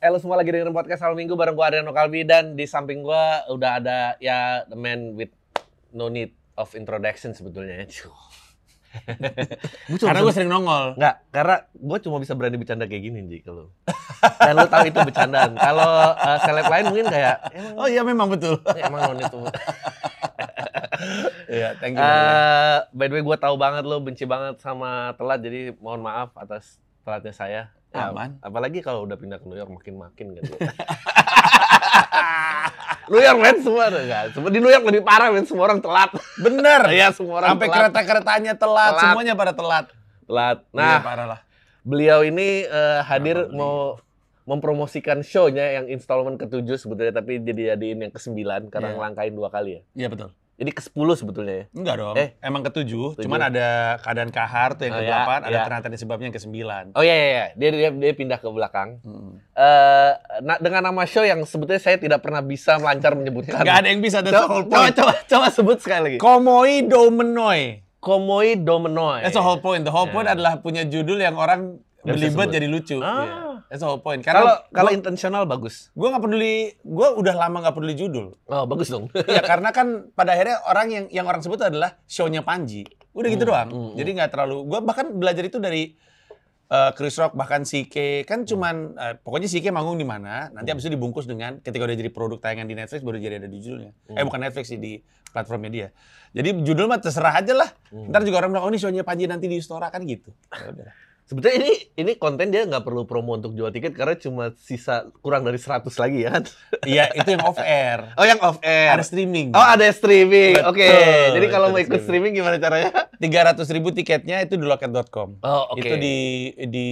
Eh lu semua lagi dengerin podcast Hal Minggu bareng gue Adriano Kalbi dan di samping gue udah ada ya the man with no need of introduction sebetulnya. Gua cuma Karena gue sering nongol. Nggak, karena gue cuma bisa berani bercanda kayak gini Ji kalau. Dan lu tahu itu bercandaan. Kalau uh, seleb lain mungkin kayak emang Oh iya memang betul. emang no need to- Iya, thank you. Eh, by the way gue tahu banget lo benci banget sama telat jadi mohon maaf atas telatnya saya. Ya, Aman. Apalagi kalau udah pindah ke New York makin-makin gitu. New York men semua enggak. Semua di New York lebih parah men semua orang telat. Bener. Iya semua orang Sampai kereta-keretanya telat, Telat. semuanya pada telat. telat. Iya, Nah, parah lah. beliau ini eh, hadir Kenapa mau mempromosikan show-nya yang installment ke-7 sebetulnya tapi jadi jadiin yang ke-9 karena Iya. ngelangkain dua kali ya. Iya betul. Jadi ke-10 sebetulnya ya. Enggak dong. Eh. Emang ketujuh, Tujuh. cuman ada keadaan kahar tuh yang Oh, ke-8, iya, ada iya. ternyata disebabnya yang ke-9. Oh iya iya iya. Dia dia dia pindah ke belakang. Hmm. na- dengan nama show yang sebetulnya saya tidak pernah bisa melancar menyebutkan. Enggak ada yang bisa, that's Coba, whole coba, point. coba, coba sebut sekali lagi. Komoi Domenoi. Komoi Domenoi. That's the whole point. The whole Ya. point adalah punya judul yang orang bisa belibet jadi lucu. Ah. Iya. That's the whole point. Kalau Karena kalau gua, intensional bagus. gua nggak peduli, gua udah lama nggak peduli judul. Oh, bagus dong. Iya karena kan pada akhirnya orang yang yang orang sebut adalah show-nya Panji. Udah gitu Hmm, doang. hmm, Jadi nggak terlalu. Gua bahkan belajar itu dari eh, Chris Rock bahkan CK kan cuman eh, pokoknya CK manggung di mana nanti Hmm. habis itu dibungkus dengan ketika udah jadi produk tayangan di Netflix baru jadi ada di judulnya. Eh Hmm. bukan Netflix sih di platformnya dia. Jadi judul mah terserah aja lah. Hmm. Ntar juga orang bilang oh ini show-nya Panji nanti di Istora kan gitu. Ya udah. Sebetulnya ini ini konten dia nggak perlu promo untuk jual tiket karena cuma sisa kurang dari 100 lagi ya kan. Iya itu yang off air. Oh, yang off air. Ada streaming. Oh, ada streaming. Oke. Jadi kalau mau ikut streaming streaming. gimana caranya? 300 ribu tiketnya itu di loket.com. Oh, oke. Itu di, di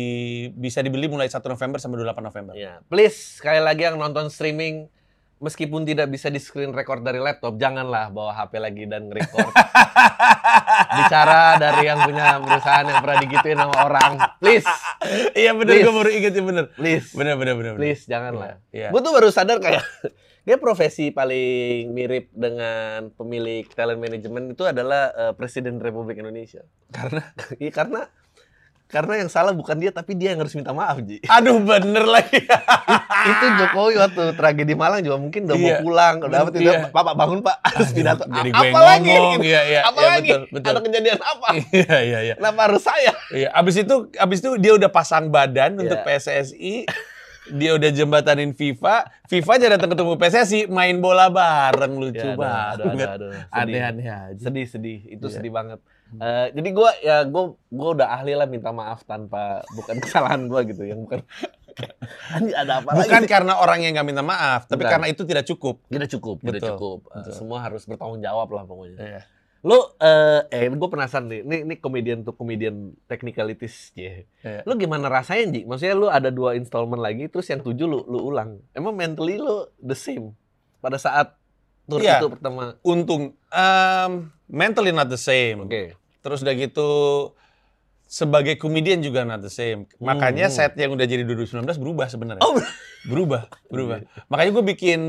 bisa dibeli mulai 1 November sampai 28 November. Ya, please sekali lagi yang nonton streaming meskipun tidak bisa di screen record dari laptop, janganlah bawa HP lagi dan record. Bicara dari yang punya perusahaan yang pernah digituin sama orang. Please, Iya bener, gue baru inget sih bener. please, Bener, bener, bener. please janganlah. Iya. Gue tuh baru sadar kayak dia profesi paling mirip dengan pemilik talent management itu adalah eh, Presiden Republik Indonesia. Karena, Iya karena karena yang salah bukan dia tapi dia yang harus minta maaf Ji. aduh bener lagi. itu Jokowi waktu tragedi Malang juga mungkin udah Iya. mau pulang, udah apa itu Iya. Bapak bangun Pak harus pidato. Jadi apa lagi? iya, iya, apa iya, lagi? betul, betul. Ada kejadian apa? Iya, iya, iya. Kenapa harus saya? Iya, abis itu, abis itu dia udah pasang badan untuk Iya. PSSI. Dia udah jembatanin FIFA. FIFA aja datang ketemu PSSI, main bola bareng lucu Ya, aduh, banget. Aneh-aneh aja. Sedih, sedih. Itu Iya. sedih banget. Eh, jadi gua ya gua gua udah ahli lah minta maaf tanpa bukan kesalahan gua gitu yang bukan ada apa Bukan lagi? karena orang yang nggak minta maaf, tapi Bukan. karena itu tidak cukup. Tidak cukup, tidak Betul, cukup. Eh, betul. semua harus bertanggung jawab lah pokoknya. Iya. Lu eh eh gue penasaran nih. Ini ini komedian tuh komedian technicalities ya. Iya. Lu gimana rasain, Ji? Maksudnya lu ada dua installment lagi terus yang tujuh lu lu ulang. Emang mentally lu the same pada saat tour Iya. itu pertama. Untung, um, mentally not the same. Oke. Terus udah gitu sebagai komedian juga not the same. Makanya Hmm. set yang udah jadi 2019 berubah sebenarnya. Oh, berubah, berubah. Iya. Makanya gue bikin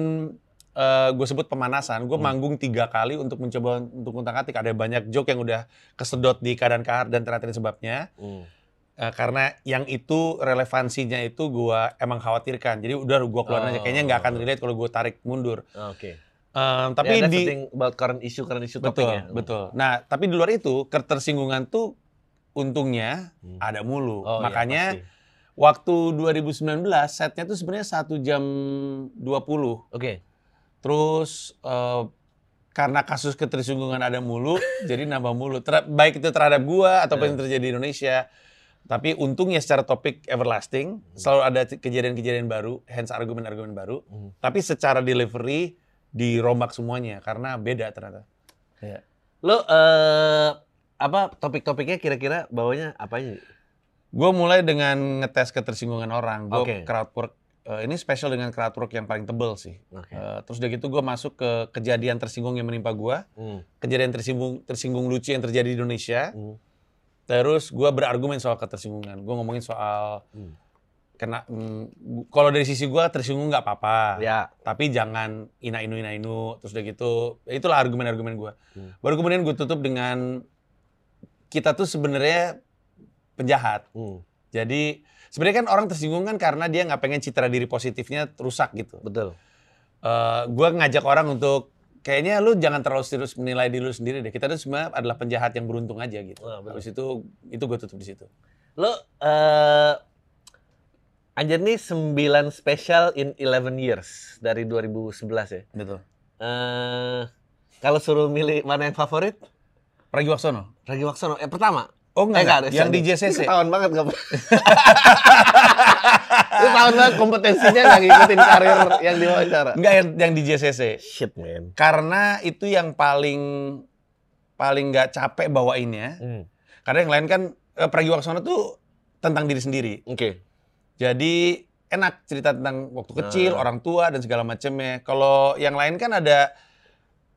gue sebut pemanasan. Gue Hmm. manggung tiga kali untuk mencoba untuk ngutak atik. Ada banyak joke yang udah kesedot di keadaan kahar dan ternyata ini sebabnya. Hmm. Eh, karena yang itu relevansinya itu gue emang khawatirkan. Jadi udah gue keluarin aja. Kayaknya nggak akan Oh. relate kalau gue tarik mundur. Oke. Em, Tapi tapi ya, di about current issue, current issue betul, topiknya. betul. Nah, tapi di luar itu ketersinggungan tuh untungnya Hmm. ada mulu. Oh, iya, Makanya pasti. waktu 2019 setnya tuh sebenarnya satu jam 20. Oke. Terus eh, karena kasus ketersinggungan ada mulu, jadi nambah mulu. Ter- baik itu terhadap gua atau Iya. yang terjadi di Indonesia. Tapi untungnya secara topik everlasting, selalu ada kejadian-kejadian baru, hence argumen-argumen baru. Hmm. Tapi secara delivery dirombak semuanya karena beda ternyata. Iya. Lu eh apa topik-topiknya kira-kira bawanya apanya? Gue mulai dengan ngetes ketersinggungan orang. Gue Oke. crowd work eh, ini special dengan crowdwork yang paling tebel sih. Oke. Eh, terus udah gitu gue masuk ke kejadian tersinggung yang menimpa gue, Hmm. kejadian tersinggung tersinggung lucu yang terjadi di Indonesia. Hmm. Terus gue berargumen soal ketersinggungan. Gue ngomongin soal Hmm. Kena. mm, kalau dari sisi gue tersinggung nggak apa-apa. Ya. Tapi jangan ina inu ina inu. Terus udah gitu, itulah argumen-argumen gue. Hmm. Baru kemudian gue tutup dengan kita tuh sebenarnya penjahat. Hmm. Jadi sebenarnya kan orang tersinggung kan karena dia nggak pengen citra diri positifnya rusak gitu. Betul. Eh gue ngajak orang untuk kayaknya lu jangan terlalu serius menilai diri lu sendiri deh. Kita tuh semua adalah penjahat yang beruntung aja gitu. Wah, betul. Habis itu itu gue tutup di situ. Lo Anjir nih 9 special in 11 years dari 2011 ya. Betul. Eh kalau suruh milih mana yang favorit? Pragiwaksono. Ragi Waksono. Eh pertama. Oh enggak, Eh, enggak. ada, yang di. JCC. Ketahuan banget gak? Itu tahun banget kompetensinya nggak ngikutin karir yang diwawancara. Enggak yang, yang di JCC. Shit man. Karena itu yang paling paling nggak capek bawainnya. Hmm. Karena yang lain kan eh, Pragiwaksono tuh tentang diri sendiri. Oke. Jadi enak cerita tentang waktu kecil, Nah. orang tua dan segala macamnya. Kalau yang lain kan ada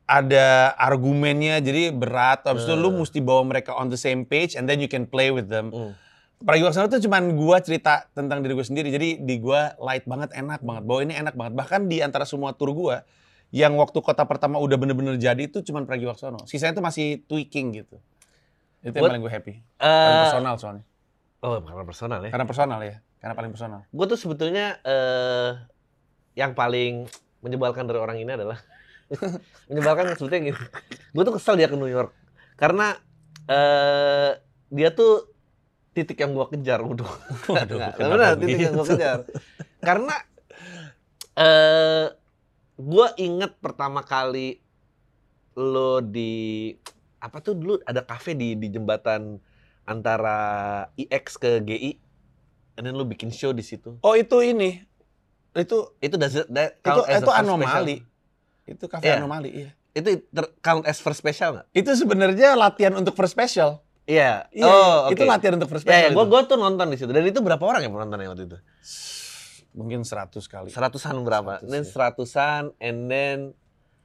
ada argumennya jadi berat. Habis itu lu mesti bawa mereka on the same page and then you can play with them. Hmm. Pragiwaksono tuh cuman gua cerita tentang diri gue sendiri. Jadi di gua light banget, enak banget. Bawa ini enak banget. Bahkan di antara semua tour gua yang waktu kota pertama udah bener-bener jadi itu cuman Pragiwaksono. Sisanya tuh masih tweaking gitu. Itu yang paling gue happy. Paling Eh, personal soalnya. oh, karena personal ya. Karena personal ya. Karena paling personal. Gue tuh sebetulnya eh yang paling menyebalkan dari orang ini adalah menyebalkan sebetulnya gini. Gue tuh kesel dia ke New York karena eh dia tuh titik yang gua kejar udah. Waduh, Nggak, benar titik yang gua begitu? kejar. Karena eh gua inget pertama kali lo di apa tuh dulu ada kafe di di jembatan antara IX ke GI. And then lo bikin show di situ. Oh itu ini. Itu Itu does it, that itu as itu anomali. Itu kafe Iya. anomali, iya. special? Itu ter- count as first special nggak? Itu sebenarnya latihan untuk first special. Iya. Iya, oh, itu oke. latihan untuk first Ya, special. ya, gua itu. gua tuh nonton di situ. Dan itu berapa orang yang nonton waktu itu? mungkin 100 kali. Seratusan berapa? Seratus, then ya. seratusan, and then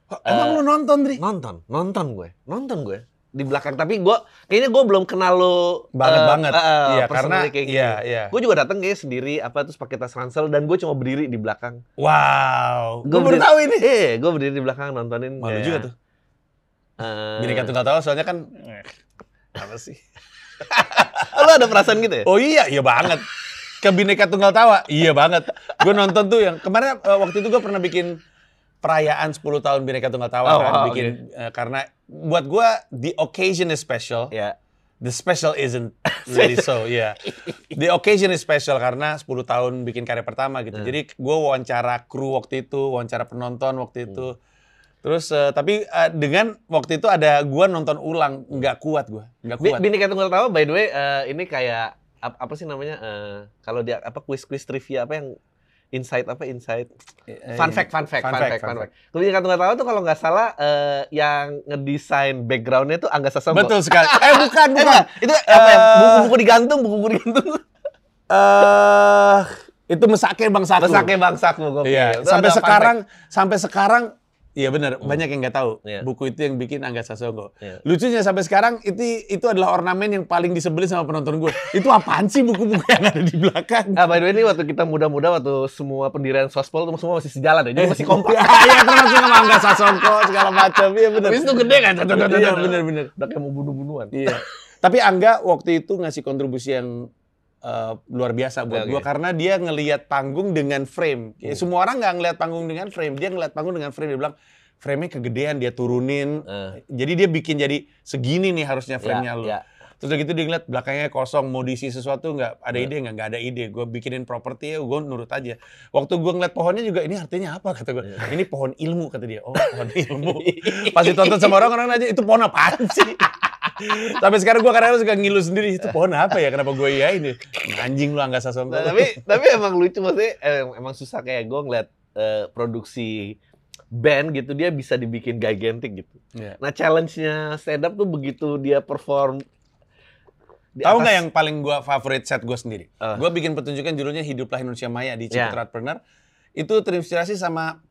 Oh, emang Eh, lu nonton, Dri? nonton, nonton gue, nonton gue di belakang. Tapi gua kayaknya gue belum kenal lo Banget eh, banget. eh, iya, karena kayak iya, iya. Gue juga datang kayak sendiri, apa terus pakai tas ransel dan gue cuma berdiri di belakang. Wow. Gua Gue baru tahu ini. Eh, gue berdiri di belakang nontonin. Malu kayak, juga tuh. eh, Bineka Tunggal Tawa soalnya kan eh, apa sih? lo ada perasaan gitu ya? Oh iya, iya banget. Ke Bineka Tunggal Tawa, iya banget. Gue nonton tuh yang kemarin waktu itu gue pernah bikin perayaan 10 tahun Bineka Tunggal Tawa Oh, kan, oh, bikin eh, karena buat gue the occasion is special. Ya. The special isn't really so, yeah. The occasion is special karena 10 tahun bikin karya pertama gitu. Hmm. Jadi gue wawancara kru waktu itu, wawancara penonton waktu itu. Hmm. Terus eh, tapi eh, dengan waktu itu ada gue nonton ulang, nggak kuat gue, nggak kuat. Bineka Tunggal Tawa by the way eh, ini kayak ap- apa sih namanya eh, kalau dia apa kuis-kuis trivia apa yang insight apa insight Eh, fun eh, fact fun fact fun fun fact, fact fun fact. Bineka Tunggal Tawa tuh kalau nggak salah eh, yang ngedesain backgroundnya tuh Angga Sasongko. Betul sekali. Eh bukan, Eh, bukan. itu apa ya? Eh, Buku-buku digantung, buku-buku digantung. Eh itu mesake Bang Satu. Besaknya bangsakmu gue. Iya, sampai sekarang sampai sekarang Iya benar, banyak yang nggak tahu. Iya. Buku itu yang bikin Angga Sasongko. Iya. Lucunya sampai sekarang itu itu adalah ornamen yang paling disebelin sama penonton gue. itu apaan sih buku-buku yang ada di belakang? Ah, by the way ini waktu kita muda-muda waktu semua pendirian sospol tuh semua masih sejalan ya. Jadi masih kompak. Iya, termasuk sama Angga Sasongko segala macam. Iya benar. Itu gede kan. Iya benar-benar. Udah kayak mau bunuh-bunuhan. Iya. Tapi Angga waktu itu ngasih kontribusi yang eh, luar biasa buat Oke. gua karena dia ngelihat panggung dengan frame. Ya, Semua orang nggak ngelihat panggung dengan frame, dia ngelihat panggung dengan frame. Dia bilang frame-nya kegedean, dia turunin. Eh. Jadi dia bikin jadi segini nih harusnya frame-nya Ya, lu. ya. Terus gitu dia ngeliat belakangnya kosong, mau diisi sesuatu nggak? Ada Ya. ide nggak? Nggak ada ide. Gue bikinin properti ya, gue nurut aja. Waktu gue ngeliat pohonnya juga, ini artinya apa? Kata gue. Ya. Ini pohon ilmu, kata dia. Oh, pohon ilmu. Pas ditonton sama orang, orang aja, itu pohon apaan sih? Sampai sekarang gue kadang-kadang suka ngilu sendiri, itu pohon apa ya? Kenapa gue iya ini? Anjing lu Angga Sasongko. Nah, tapi tapi emang lucu maksudnya emang susah kayak gue ngeliat eh, produksi band gitu dia bisa dibikin gigantic gitu. Iya. Nah challenge-nya stand up tuh begitu dia perform Di Tahu nggak yang paling gua favorit set gue sendiri? Eh. Gua bikin pertunjukan judulnya Hiduplah Indonesia Maya di Ya. Ciputra Entrepreneur. Itu terinspirasi sama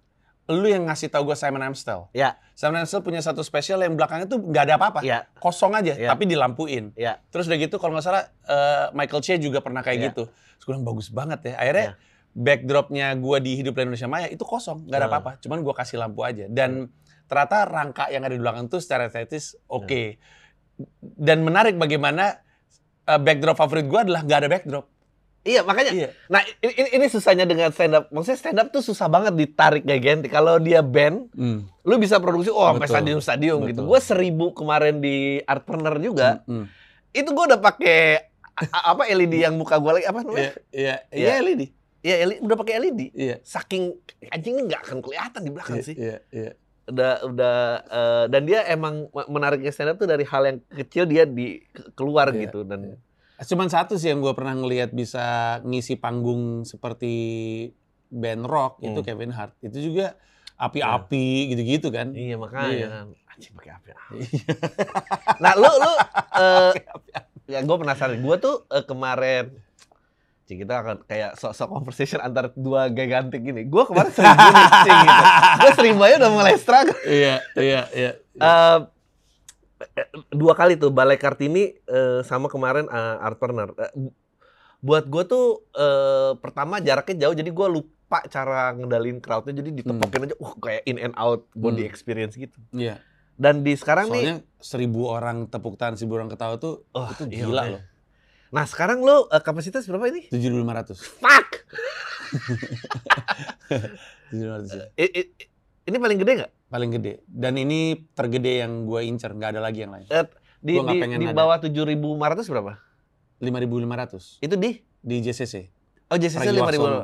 lu yang ngasih tahu gue Simon Amstel. Ya, Simon Amstel punya satu spesial yang belakangnya tuh nggak ada apa-apa, ya, kosong aja, Ya. tapi dilampuin. ya. Terus udah gitu kalau nggak salah eh, Michael Che juga pernah kayak Ya. gitu. Terus gue bilang bagus banget ya. Akhirnya Ya. backdropnya gua di Hiduplah Indonesia Maya itu kosong, nggak ada Hmm. apa-apa. Cuman gua kasih lampu aja. Dan ternyata rangka yang ada di belakang tuh secara estetis oke. Dan menarik bagaimana eh, backdrop favorit gua adalah nggak ada backdrop. Iya, makanya Iya. Nah, ini, ini, susahnya dengan stand up. Maksudnya stand up tuh susah banget ditarik kayak Genti. Kalau dia band, lu bisa produksi oh sampai Betul. stadion-stadion gitu. Gue seribu kemarin di Artpreneur juga. Hmm. Itu gue udah pakai apa LED yang muka gue lagi apa Iya, namanya? iya, Iya. iya LED. Iya, LED, udah pakai LED. Iya. Saking anjing nggak akan kelihatan di belakang Iya, sih. iya, iya. Udah udah eh, dan dia emang me- menariknya stand up tuh dari hal yang kecil dia di ke- keluar Iya, gitu dan Cuman satu sih yang gue pernah ngelihat bisa ngisi panggung seperti band rock itu Hmm. Kevin Hart. Itu juga api-api gitu-gitu kan. iya makanya Iya. kan. anjing pakai apa? Nah, lu lu eh ya gue penasaran. Gue tuh eh, kemarin Cik, kita akan kayak sok-sok conversation antar dua gigantik gini. Gue kemarin seribu nih, Cik, gitu. Gue seribu aja udah mulai struggle. Iya, iya, iya. Eh, dua kali tuh Balai Kartini eh, sama kemarin eh, Artpreneur. Eh, bu- buat gue tuh eh, pertama jaraknya jauh jadi gue lupa cara ngendalin crowdnya jadi ditepokin aja wah kayak in and out body Hmm. experience gitu. Iya. Dan di sekarang nih Soalnya seribu orang tepuk tangan, seribu orang ketawa tuh oh, itu iya, gila makanya. loh. Nah sekarang lo eh, kapasitas berapa ini? 7.500. Fuck! 7.500 ya. I- i- ini paling gede nggak? Paling gede. Dan ini tergede yang gue incer, nggak ada lagi yang lain. Di, Gua nggak di, pengen di ada. bawah 7.500 berapa? 5.500 Itu di? di JCC. Oh JCC Pragiwaksono,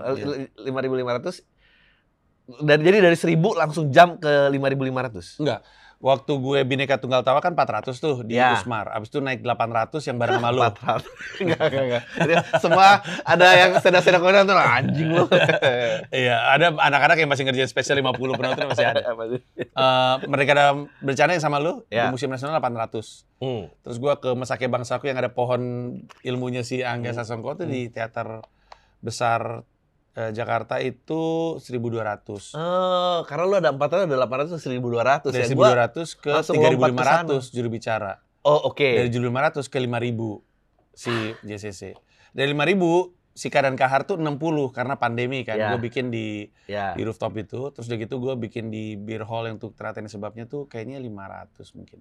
5.000 5.500. Dari jadi dari 1000 langsung jam ke 5.500. Enggak. Waktu gue Bineka Tunggal Tawa kan 400 tuh di Ya. Usmar. Abis itu naik 800 yang bareng sama lu. 400. Enggak, enggak, enggak. Semua ada yang seda-seda kodan tuh anjing lu. Iya, ada anak-anak yang masih ngerjain spesial 50 penonton masih ada. Eh, mereka dalam bencana yang sama lu Ya. di Museum Nasional 800. Hmm. Terus gua ke Mesake Bangsaku yang ada pohon ilmunya si Angga Hmm. Sasongko tuh di teater besar eh, Jakarta itu 1200. Oh, karena lu ada 400 ada 800 1200 Dari ya. Gua 1200 ke langsung lompat ke 3500 juru bicara. Oh, oke. Dari 1500 ke 5000 si JCC. Dari 5000 si Kadan Kahar tuh 60 karena pandemi kan. Ya. Gue bikin di Ya. di rooftop itu. Terus udah gitu gue bikin di beer hall yang untuk teratain sebabnya tuh kayaknya 500 mungkin.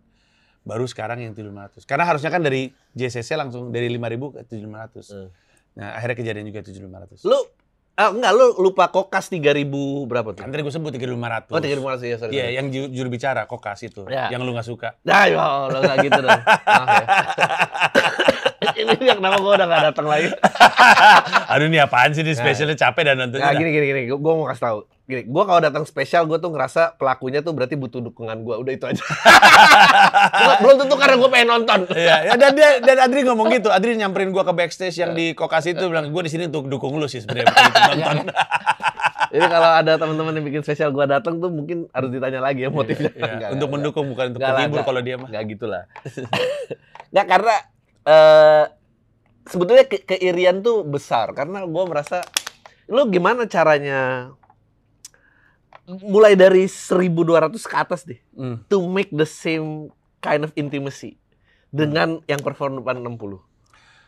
Baru sekarang yang 700. Karena harusnya kan dari JCC langsung dari 5000 ke 7500. Hmm. Nah akhirnya kejadian juga 7500. Lu ah, enggak lu lupa kokas 3000 berapa tuh? Kan tadi gue sebut 3500. Oh, 3500 ya, sorry. Iya, yang ju- juru bicara kokas itu. Ya. Yang lu gak suka. Nah, ya Allah, enggak gitu dong. Maaf ya. Ini yang kenapa gua udah gak datang lagi. Aduh ini apaan sih ini spesialnya capek dan nontonnya. Nah, gini gini gini, gua, gua mau kasih tahu. Gini, gua kalau datang spesial gua tuh ngerasa pelakunya tuh berarti butuh dukungan gua. Udah itu aja. Belum- tentu karena gua pengen nonton. Iya, ya, dan dia dan Adri ngomong gitu. Adri nyamperin gua ke backstage yang di Kokas itu bilang gua di sini untuk dukung lu sih sebenarnya untuk nonton. Jadi kalau ada teman-teman yang bikin spesial gua datang tuh mungkin harus ditanya lagi ya motifnya. Iya, Enggak, untuk enggak, mendukung bukan untuk menghibur kalau dia mah. Enggak gitu lah. Enggak karena eh sebetulnya ke keirian tuh besar karena gua merasa lu gimana caranya mulai dari 1200 ke atas deh Hmm. to make the same kind of intimacy dengan yang perform depan 60.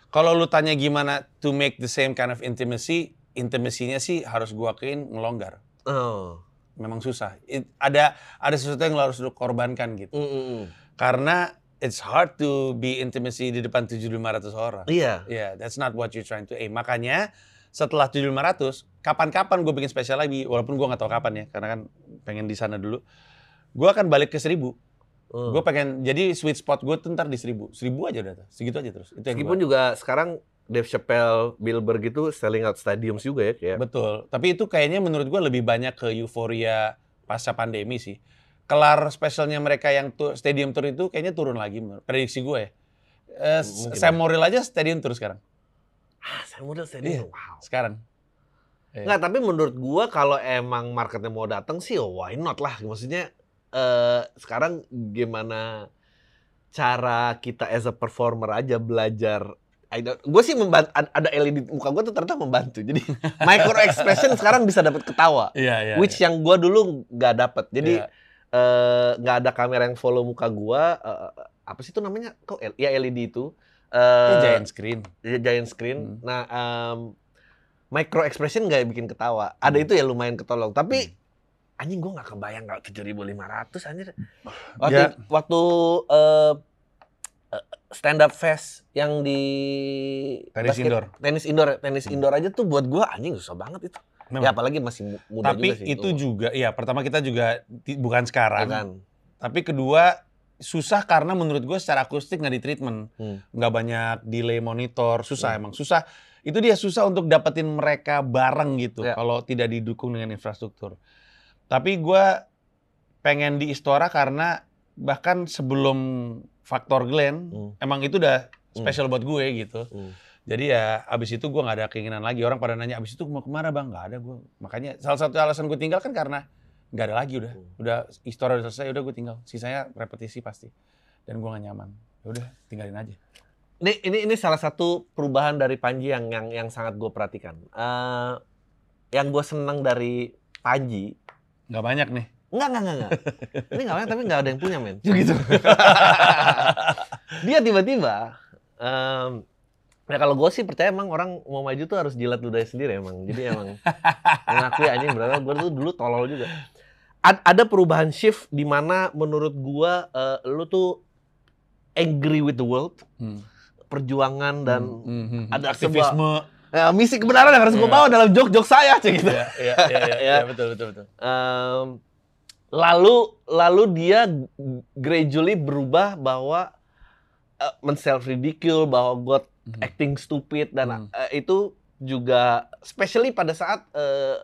Kalau lu tanya gimana to make the same kind of intimacy, intimacy-nya sih harus gua akuin ngelonggar. Oh. Memang susah. It- ada ada sesuatu yang lu harus lu korbankan gitu. Mm, mm, mm. Karena it's hard to be intimacy di depan 7.500 orang. Iya. Yeah, that's not what you're trying to aim. Makanya setelah 7.500, kapan-kapan gue bikin spesial lagi, walaupun gue nggak tahu kapan ya, karena kan pengen di sana dulu. Gue akan balik ke 1000. Oh. Gue pengen, jadi sweet spot gue tuh ntar di 1000. 1000 aja udah, tuh. segitu aja terus. Itu yang Meskipun gua- juga sekarang Dave Chappelle, Bill Burr gitu selling out stadiums juga ya kayak. Betul. Tapi itu kayaknya menurut gue lebih banyak ke euforia pasca pandemi sih. Kelar spesialnya mereka yang tu- stadium tour itu kayaknya turun lagi, prediksi gue ya. Mungkin Sam. Morril aja stadium tour sekarang. Ah, saya model stadium. Iya. Wow. Sekarang. Iya. Nggak, tapi menurut gua kalau emang marketnya mau datang sih, oh why not lah. Maksudnya eh sekarang gimana cara kita as a performer aja belajar gue sih membantu ada LED muka gue tuh ternyata membantu jadi micro expression sekarang bisa dapat ketawa Iya, iya. which yang gue dulu nggak dapat jadi Iya. eh, nggak ada kamera yang follow muka gue eh, apa sih itu namanya kok ya LED itu Eh giant screen. ya, giant screen Hmm. nah em, micro expression nggak bikin ketawa ada Hmm. itu ya lumayan ketolong tapi anjing gue nggak kebayang nggak 7.500 anjir waktu Ya. waktu eh, stand up fest yang di Tenis basket- indoor. tenis indoor tenis Hmm. indoor aja tuh buat gue anjing susah banget itu Memang. ya apalagi masih mu- muda Tapi juga sih itu juga, iya pertama kita juga bukan sekarang. Ya kan? Tapi kedua susah karena menurut gue secara akustik nggak di treatment, Hmm. nggak banyak delay monitor, susah Hmm. emang susah. Itu dia susah untuk dapetin mereka bareng gitu Ya. kalau tidak didukung dengan infrastruktur. Tapi gue pengen di Istora karena bahkan sebelum faktor Glenn Hmm. emang itu udah special buat gue gitu. Hmm. Jadi ya abis itu gue nggak ada keinginan lagi. Orang pada nanya abis itu mau ke mana bang? Nggak ada gue. Makanya salah satu alasan gue tinggal kan karena nggak ada lagi udah. Hmm. Udah Istora udah selesai, udah gue tinggal. Sisanya repetisi pasti. Dan gue gak nyaman. Ya udah tinggalin aja. Ini ini ini salah satu perubahan dari Panji yang yang yang sangat gue perhatikan. Eh, yang gue senang dari Panji, Nggak banyak nih. enggak enggak enggak, enggak. ini nggak banyak tapi nggak ada yang punya men. Gitu. Dia tiba-tiba, em, ya kalau gue sih percaya emang orang mau maju tuh harus jilat ludahnya sendiri emang. Jadi emang mengakui anjing berarti gue tuh dulu tolol juga. Ad- ada perubahan shift di mana menurut gua eh, lu tuh angry with the world, Hmm. perjuangan dan Hmm, hmm, hmm. ada aktivisme. Ya, misi kebenaran yang harus gue Iya. bawa dalam jok-jok saya, cek gitu. Iya, iya, iya, iya, Ya. iya, betul, betul, betul. Em, lalu lalu dia gradually berubah bahwa uh, men-self ridicule bahwa gue Hmm. acting stupid dan Hmm. eh, itu juga especially pada saat eh,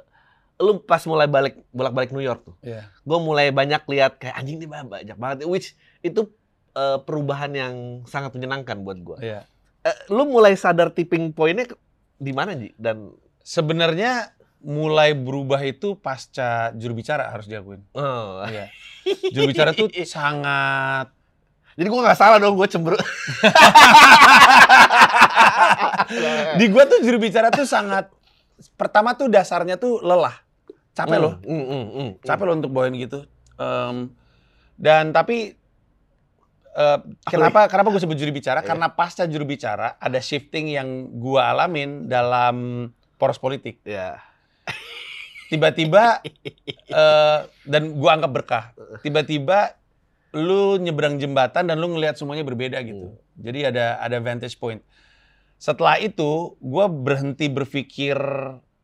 lu pas mulai balik bolak-balik New York tuh. Iya. Gue mulai banyak lihat kayak anjing nih banyak banget which itu eh, perubahan yang sangat menyenangkan buat gue. Iya. lu mulai sadar tipping pointnya di mana Ji? Dan Sebenarnya mulai berubah itu pasca juru bicara harus diakuin. oh, Iya. Juru bicara tuh sangat Jadi gue nggak salah dong, gue cemburu. di gua tuh juru bicara tuh sangat pertama tuh dasarnya tuh lelah. Capek loh. Mm, mm, mm, mm. Capek loh untuk bawain gitu. Em, dan tapi eh, kenapa kenapa gue sebut juru bicara? Iya. Karena pasca juru bicara ada shifting yang gua alamin dalam poros politik. Ya. Tiba-tiba eh, dan gua anggap berkah. Tiba-tiba lu nyebrang jembatan dan lu ngelihat semuanya berbeda gitu. Jadi ada ada vantage point. Setelah itu gua berhenti berpikir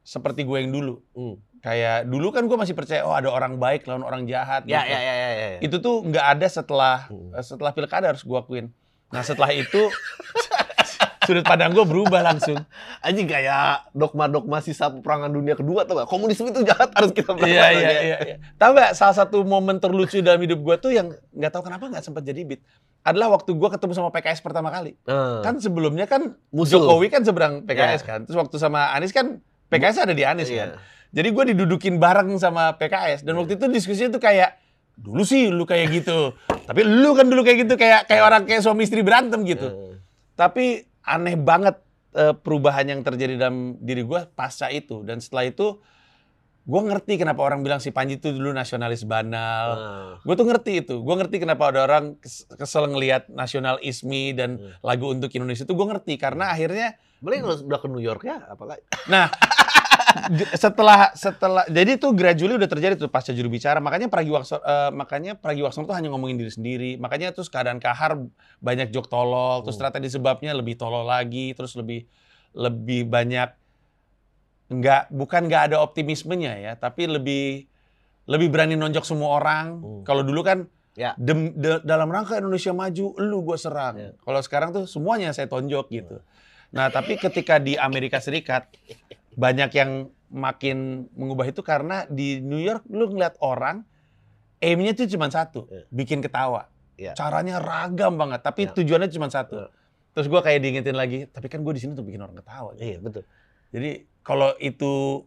seperti gue yang dulu. Mm. Kayak dulu kan gue masih percaya oh ada orang baik lawan orang jahat. Ya, gitu. ya, ya, ya, ya. Itu tuh nggak ada setelah Hmm. eh, setelah pilkada harus gue akuin. Nah setelah itu sudut pandang gue berubah langsung. Anjing kayak dogma-dogma sisa peperangan dunia kedua tuh gak? Komunisme itu jahat harus kita Iya iya iya. iya. Tahu nggak salah satu momen terlucu dalam hidup gue tuh yang nggak tahu kenapa nggak sempat jadi beat adalah waktu gue ketemu sama PKS pertama kali. Kan Kan sebelumnya kan musuh. Jokowi kan seberang PKS Iya. kan. Terus waktu sama Anies kan PKS ada di Anies Iya. kan. Jadi gue didudukin bareng sama PKS dan waktu itu diskusinya tuh kayak dulu sih lu kayak gitu, tapi lu kan dulu kayak gitu kayak kayak orang kayak suami istri berantem gitu. Eh, Tapi aneh banget eh, perubahan yang terjadi dalam diri gue pasca itu dan setelah itu gue ngerti kenapa orang bilang si Panji itu dulu nasionalis banal. eh. Gue tuh ngerti itu. Gue ngerti kenapa ada orang kes- kesel ngelihat nasional ismi dan lagu untuk Indonesia itu gue ngerti karena akhirnya Boleh kalau udah ke New York ya, apalagi. Nah, setelah setelah jadi itu gradually udah terjadi tuh pasca juru bicara. Makanya Pragiwaksono eh, makanya Pragiwaksono tuh hanya ngomongin diri sendiri. Makanya terus keadaan kahar banyak jok tolol, terus Hmm. ternyata disebabnya lebih tolol lagi, terus lebih lebih banyak nggak bukan nggak ada optimismenya ya, tapi lebih lebih berani nonjok semua orang. Hmm. Kalau dulu kan Ya. dem- de- dalam rangka Indonesia maju, lu gue serang. Ya. Kalau sekarang tuh semuanya saya tonjok gitu. Nah, tapi ketika di Amerika Serikat banyak yang makin mengubah itu karena di New York lu ngeliat orang aimnya tuh cuma satu, Ya. bikin ketawa. Ya. Caranya ragam banget, tapi Ya. tujuannya cuma satu. Ya. Terus gua kayak diingetin lagi, tapi kan gue di sini tuh bikin orang ketawa. Iya, betul. Jadi kalau itu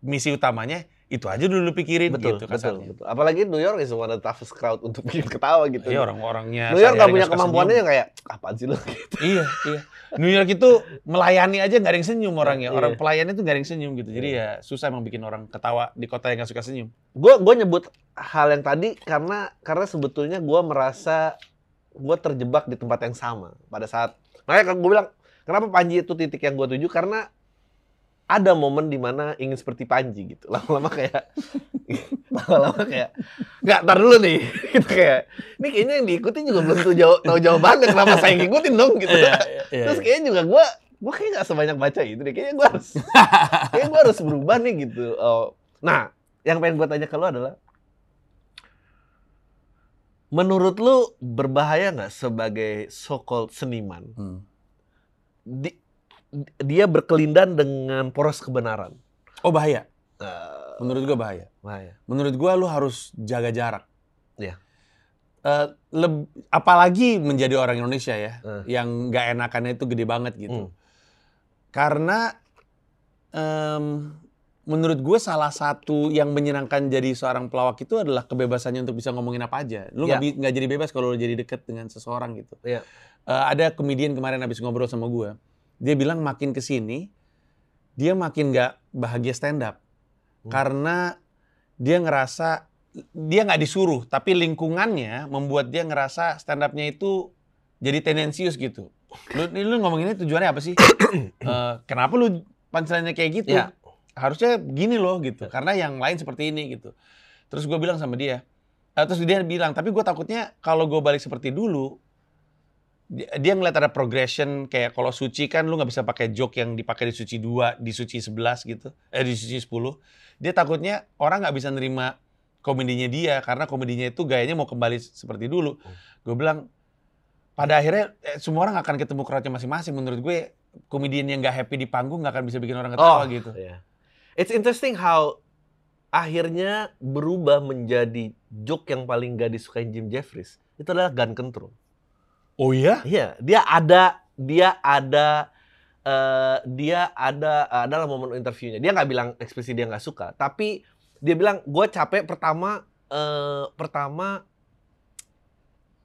misi utamanya, itu aja dulu lu pikirin betul, gitu betul, kasarnya. betul. Apalagi New York is one of the toughest crowd untuk bikin ketawa gitu. Iya orang-orangnya. New York sehari-hari punya kemampuannya yang kayak apaan sih lo? Gitu. iya, iya. New York itu melayani aja nggak ada yang senyum orangnya. Orang Iya. pelayannya ada yang senyum gitu. Jadi ya susah emang bikin orang ketawa di kota yang nggak suka senyum. Gue gue nyebut hal yang tadi karena karena sebetulnya gue merasa gue terjebak di tempat yang sama pada saat makanya gue bilang kenapa Panji itu titik yang gue tuju karena ada momen di mana ingin seperti Panji gitu. Lama-lama kayak lama-lama kayak nggak tar dulu nih. Gitu kayak ini kayaknya yang diikutin juga belum tahu jawab tahu jawabannya kenapa saya ngikutin dong? Gitu. Iya, terus kayaknya juga gue gue kayak nggak sebanyak baca itu deh. Kayaknya gue harus kayaknya gue harus berubah nih gitu. Oh. nah yang pengen gue tanya ke lu adalah menurut lu berbahaya nggak sebagai so called seniman? Hmm. di- dia berkelindan dengan poros kebenaran Oh bahaya. Eh, Menurut gua bahaya. bahaya Menurut gua lu harus jaga jarak. Iya. Eh, leb- apalagi menjadi orang Indonesia ya, Eh. yang nggak enakannya itu gede banget gitu. Hmm. Karena em, menurut gue salah satu yang menyenangkan jadi seorang pelawak itu adalah kebebasannya untuk bisa ngomongin apa aja. Lu nggak nggak jadi bebas kalau lu jadi deket dengan seseorang gitu. Iya. Eh, ada komedian kemarin habis ngobrol sama gue, dia bilang makin ke sini dia makin nggak bahagia stand up Hmm. karena dia ngerasa dia nggak disuruh, tapi lingkungannya membuat dia ngerasa stand up-nya itu jadi tendensius gitu. Lu, lu ngomong ini tujuannya apa sih? Eh, kenapa lu punchline-nya kayak gitu? Iya. Harusnya gini loh gitu. Karena yang lain seperti ini gitu. Terus gue bilang sama dia, eh, terus dia bilang, tapi gue takutnya kalau gue balik seperti dulu, dia, ngeliat ada progression kayak kalau suci kan lu nggak bisa pakai joke yang dipakai di suci 2, di suci 11 gitu, eh di suci 10. Dia takutnya orang nggak bisa nerima komedinya dia karena komedinya itu gayanya mau kembali seperti dulu. Gue bilang pada akhirnya eh, semua orang akan ketemu crowdnya masing-masing. Menurut gue komedian yang nggak happy di panggung nggak akan bisa bikin orang ketawa gitu. Iya. It's interesting how akhirnya berubah menjadi joke yang paling gak disukain Jim Jeffries. Itu adalah gun control. Oh iya? Iya, dia ada dia ada eh, dia ada adalah momen interviewnya. Dia nggak bilang ekspresi dia nggak suka, tapi dia bilang gue capek pertama eh, pertama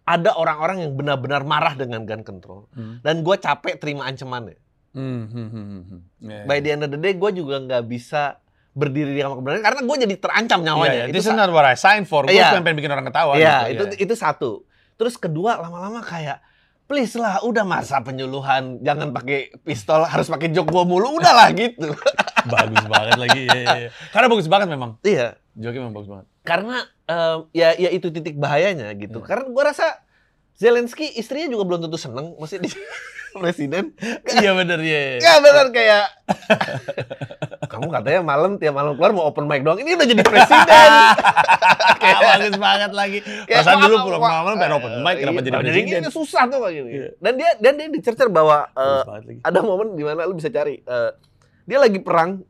ada orang-orang yang benar-benar marah dengan gun control Hmm. dan gue capek terima ancamannya. Hmm, hmm, hmm, hmm. Iya, By the end of the day gue juga nggak bisa berdiri di sama kebenaran karena gue jadi terancam nyawanya. iya. Itu This is not what I signed for. Gue cuma pengen bikin orang ketawa. Iya, gitu. itu itu satu. Terus kedua lama-lama kayak please lah udah masa penyuluhan jangan pakai pistol harus pakai jok gua mulu udahlah gitu. bagus banget lagi. Iya, iya, iya. Karena bagus banget memang. iya, Joknya memang bagus banget. karena em, ya ya itu titik bahayanya gitu. Iya. Karena gua rasa Zelensky istrinya juga belum tentu seneng masih di presiden. Iya bener, iya. iya. Ya benar kayak kamu katanya malam tiap malam keluar mau open mic doang. Ini udah jadi presiden. Kayak bagus banget lagi. Perasaan dulu pulang malam pengen open mic, kenapa iya, jadi presiden? gini susah tuh kayak gini. Iya. Dan dia dan dia dicercer bahwa eh, ada momen di mana lu bisa cari eh, dia lagi perang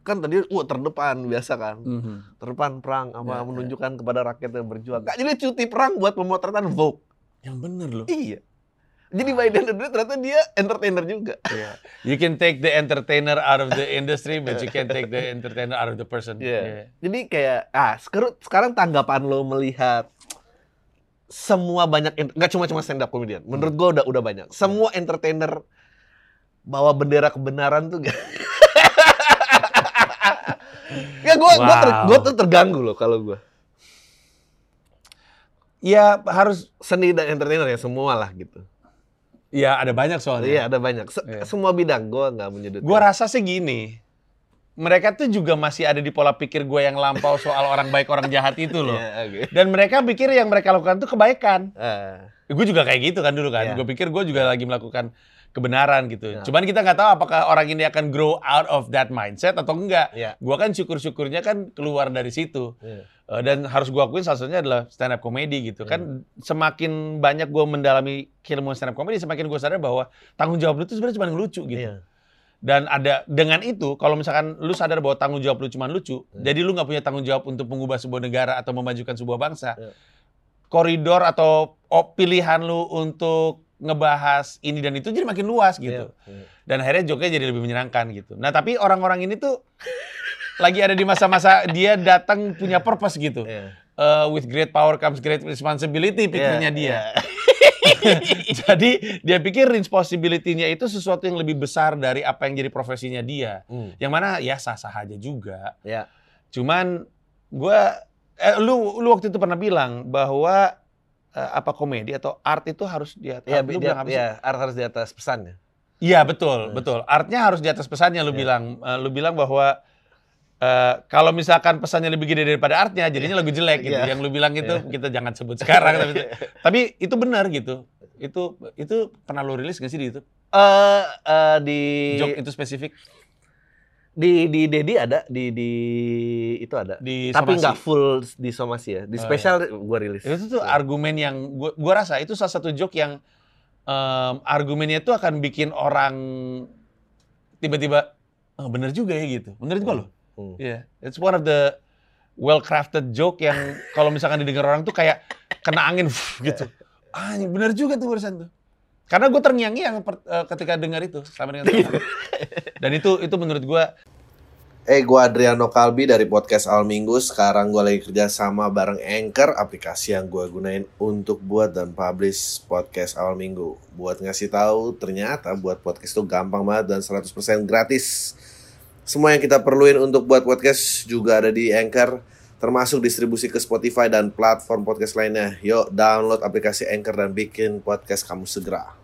kan tadi wah terdepan biasa kan Mhm. terdepan perang apa Ya, ya. menunjukkan kepada rakyat yang berjuang Kak, jadi cuti perang buat pemotretan Vogue Yang bener loh. iya jadi Biden dulu ternyata dia entertainer juga Iya. You can take the entertainer out of the industry, but you can't take the entertainer out of the person. Iya. jadi kayak ah sekarang sekarang tanggapan lo melihat semua banyak nggak cuma cuma stand up comedian menurut gua udah udah banyak semua entertainer bawa bendera kebenaran tuh gak Ya gua, ter- Wow. gua tuh terganggu loh kalau gua. Ya harus, Seni dan entertainer ya semua lah gitu. Ya ada banyak soalnya. Iya, ada banyak. Se- Iya. Semua bidang gua nggak menyudutkan. Gue rasa sih gini, mereka tuh juga masih ada di pola pikir gue yang lampau soal orang baik orang jahat itu loh. Iya, oke. Dan mereka pikir yang mereka lakukan tuh kebaikan. Ah, Gue juga kayak gitu kan dulu kan. Iya. Gue pikir gue juga lagi melakukan kebenaran gitu. Iya. Cuman kita nggak tahu apakah orang ini akan grow out of that mindset atau enggak. Iya. Gue kan syukur-syukurnya kan keluar dari situ. iya. Eh, dan harus gue akuin salah satunya adalah stand up comedy gitu. Kan semakin banyak gue mendalami ilmu stand up comedy, semakin gue sadar bahwa tanggung jawab lu itu sebenarnya cuma ngelucu gitu. Iya. Dan ada dengan itu, kalau misalkan lu sadar bahwa tanggung jawab lu cuma lucu, Hmm. jadi lu nggak punya tanggung jawab untuk mengubah sebuah negara atau memajukan sebuah bangsa, Ya. koridor atau op- pilihan lu untuk ngebahas ini dan itu jadi makin luas gitu. Iya. Dan akhirnya joke jadi lebih menyenangkan gitu. Nah tapi orang-orang ini tuh lagi ada di masa-masa dia datang punya purpose gitu. Iya. Eh, with great power comes great responsibility pikirnya Iya, dia. iya. Jadi dia pikir responsibility-nya itu sesuatu yang lebih besar dari apa yang jadi profesinya dia. Hmm. Yang mana ya sah-sah aja juga. Ya. Cuman gua eh, lu lu waktu itu pernah bilang bahwa eh, apa komedi atau art itu harus di atas. Iya, bilang sih? ya, art harus di atas pesannya. Iya betul, Hmm. betul. Artnya harus di atas pesannya lu Iya. bilang. Eh, lu bilang bahwa eh, kalau misalkan pesannya lebih gede daripada artnya, jadinya lagu jelek gitu. Iya. Yang lu bilang itu kita jangan sebut sekarang. tapi, tapi itu benar gitu. Itu itu pernah lu rilis gak sih di YouTube? Eh eh, di Joke itu spesifik di di Dedi ada di di itu ada. di Tapi nggak full di somasi ya. Di Oh, spesial gua rilis. Itu tuh Iya. argumen yang gua, gua rasa itu salah satu joke yang em, argumennya itu akan bikin orang tiba-tiba oh, bener juga ya gitu. Menurut gua loh. Hmm. Iya, it's one of the well crafted joke yang kalau misalkan didengar orang tuh kayak kena angin gitu. Ah, ini bener juga tuh barusan tuh. Karena gue terngiang-ngiang eh, ketika dengar itu sama dengan sekarang. Dan itu itu menurut gue Eh, gue Adriano Kalbi dari podcast Al Minggu. Sekarang gue lagi kerja sama bareng Anchor, aplikasi yang gue gunain untuk buat dan publish podcast Al Minggu. Buat ngasih tahu, ternyata buat podcast itu gampang banget dan 100% gratis. Semua yang kita perluin untuk buat podcast juga ada di Anchor, termasuk distribusi ke Spotify dan platform podcast lainnya. Yuk, download aplikasi Anchor dan bikin podcast kamu segera.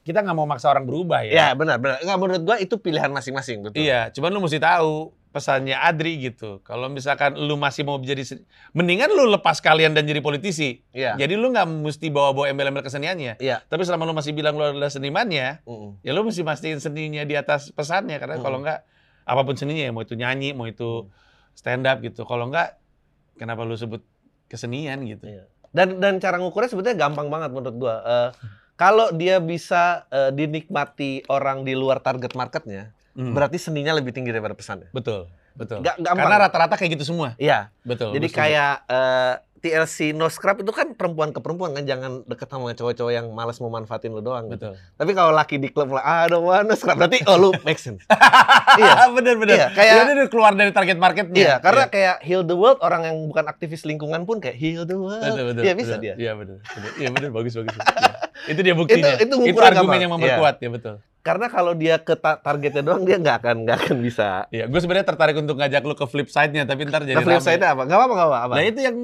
Kita nggak mau maksa orang berubah Ya ya. benar benar. Nggak menurut gua itu pilihan masing-masing betul. Iya, cuman lu mesti tahu pesannya Adri gitu. Kalau misalkan lu masih mau jadi mendingan lu lepas kalian dan jadi politisi. Iya. Jadi lu nggak mesti bawa-bawa embel-embel keseniannya. Iya. Tapi selama lu masih bilang lu adalah senimannya, Mm-mm. ya lu mesti mastiin seninya di atas pesannya karena Hmm. kalau enggak apa pun seninya ya mau itu nyanyi mau itu stand up gitu kalau enggak kenapa lu sebut kesenian gitu Iya. Dan dan cara ngukurnya sebetulnya gampang banget menurut gua. Eh, kalau dia bisa eh, dinikmati orang di luar target marketnya, Hmm. berarti seninya lebih tinggi daripada pesannya. betul betul Ga- gampang. karena rata-rata kayak gitu semua Iya. betul Jadi setuju. kayak eh, TLC No Scrub itu kan perempuan ke perempuan kan jangan deket sama cowok-cowok yang malas mau manfaatin lu doang gitu. betul Tapi kalau laki di klub lah, ah don't wanna scrub berarti oh lu make sense. iya. bener bener Iya, kayak- Iya, dia udah keluar dari target marketnya Iya, karena kayak heal the world orang yang bukan aktivis lingkungan pun kayak heal the world. betul betul Iya bisa betul. dia. iya betul. iya bener bagus bagus Iya. itu dia buktinya Itu- itu ngukurnya argumen gampang. yang memperkuat ya betul Karena kalau dia ke ta- targetnya doang dia nggak akan nggak akan bisa. Iya, gue sebenarnya tertarik untuk ngajak lu ke flip side-nya, tapi ntar jadi Nah, flip side-nya apa? Gak apa-apa, gak apa-apa. Nah itu yang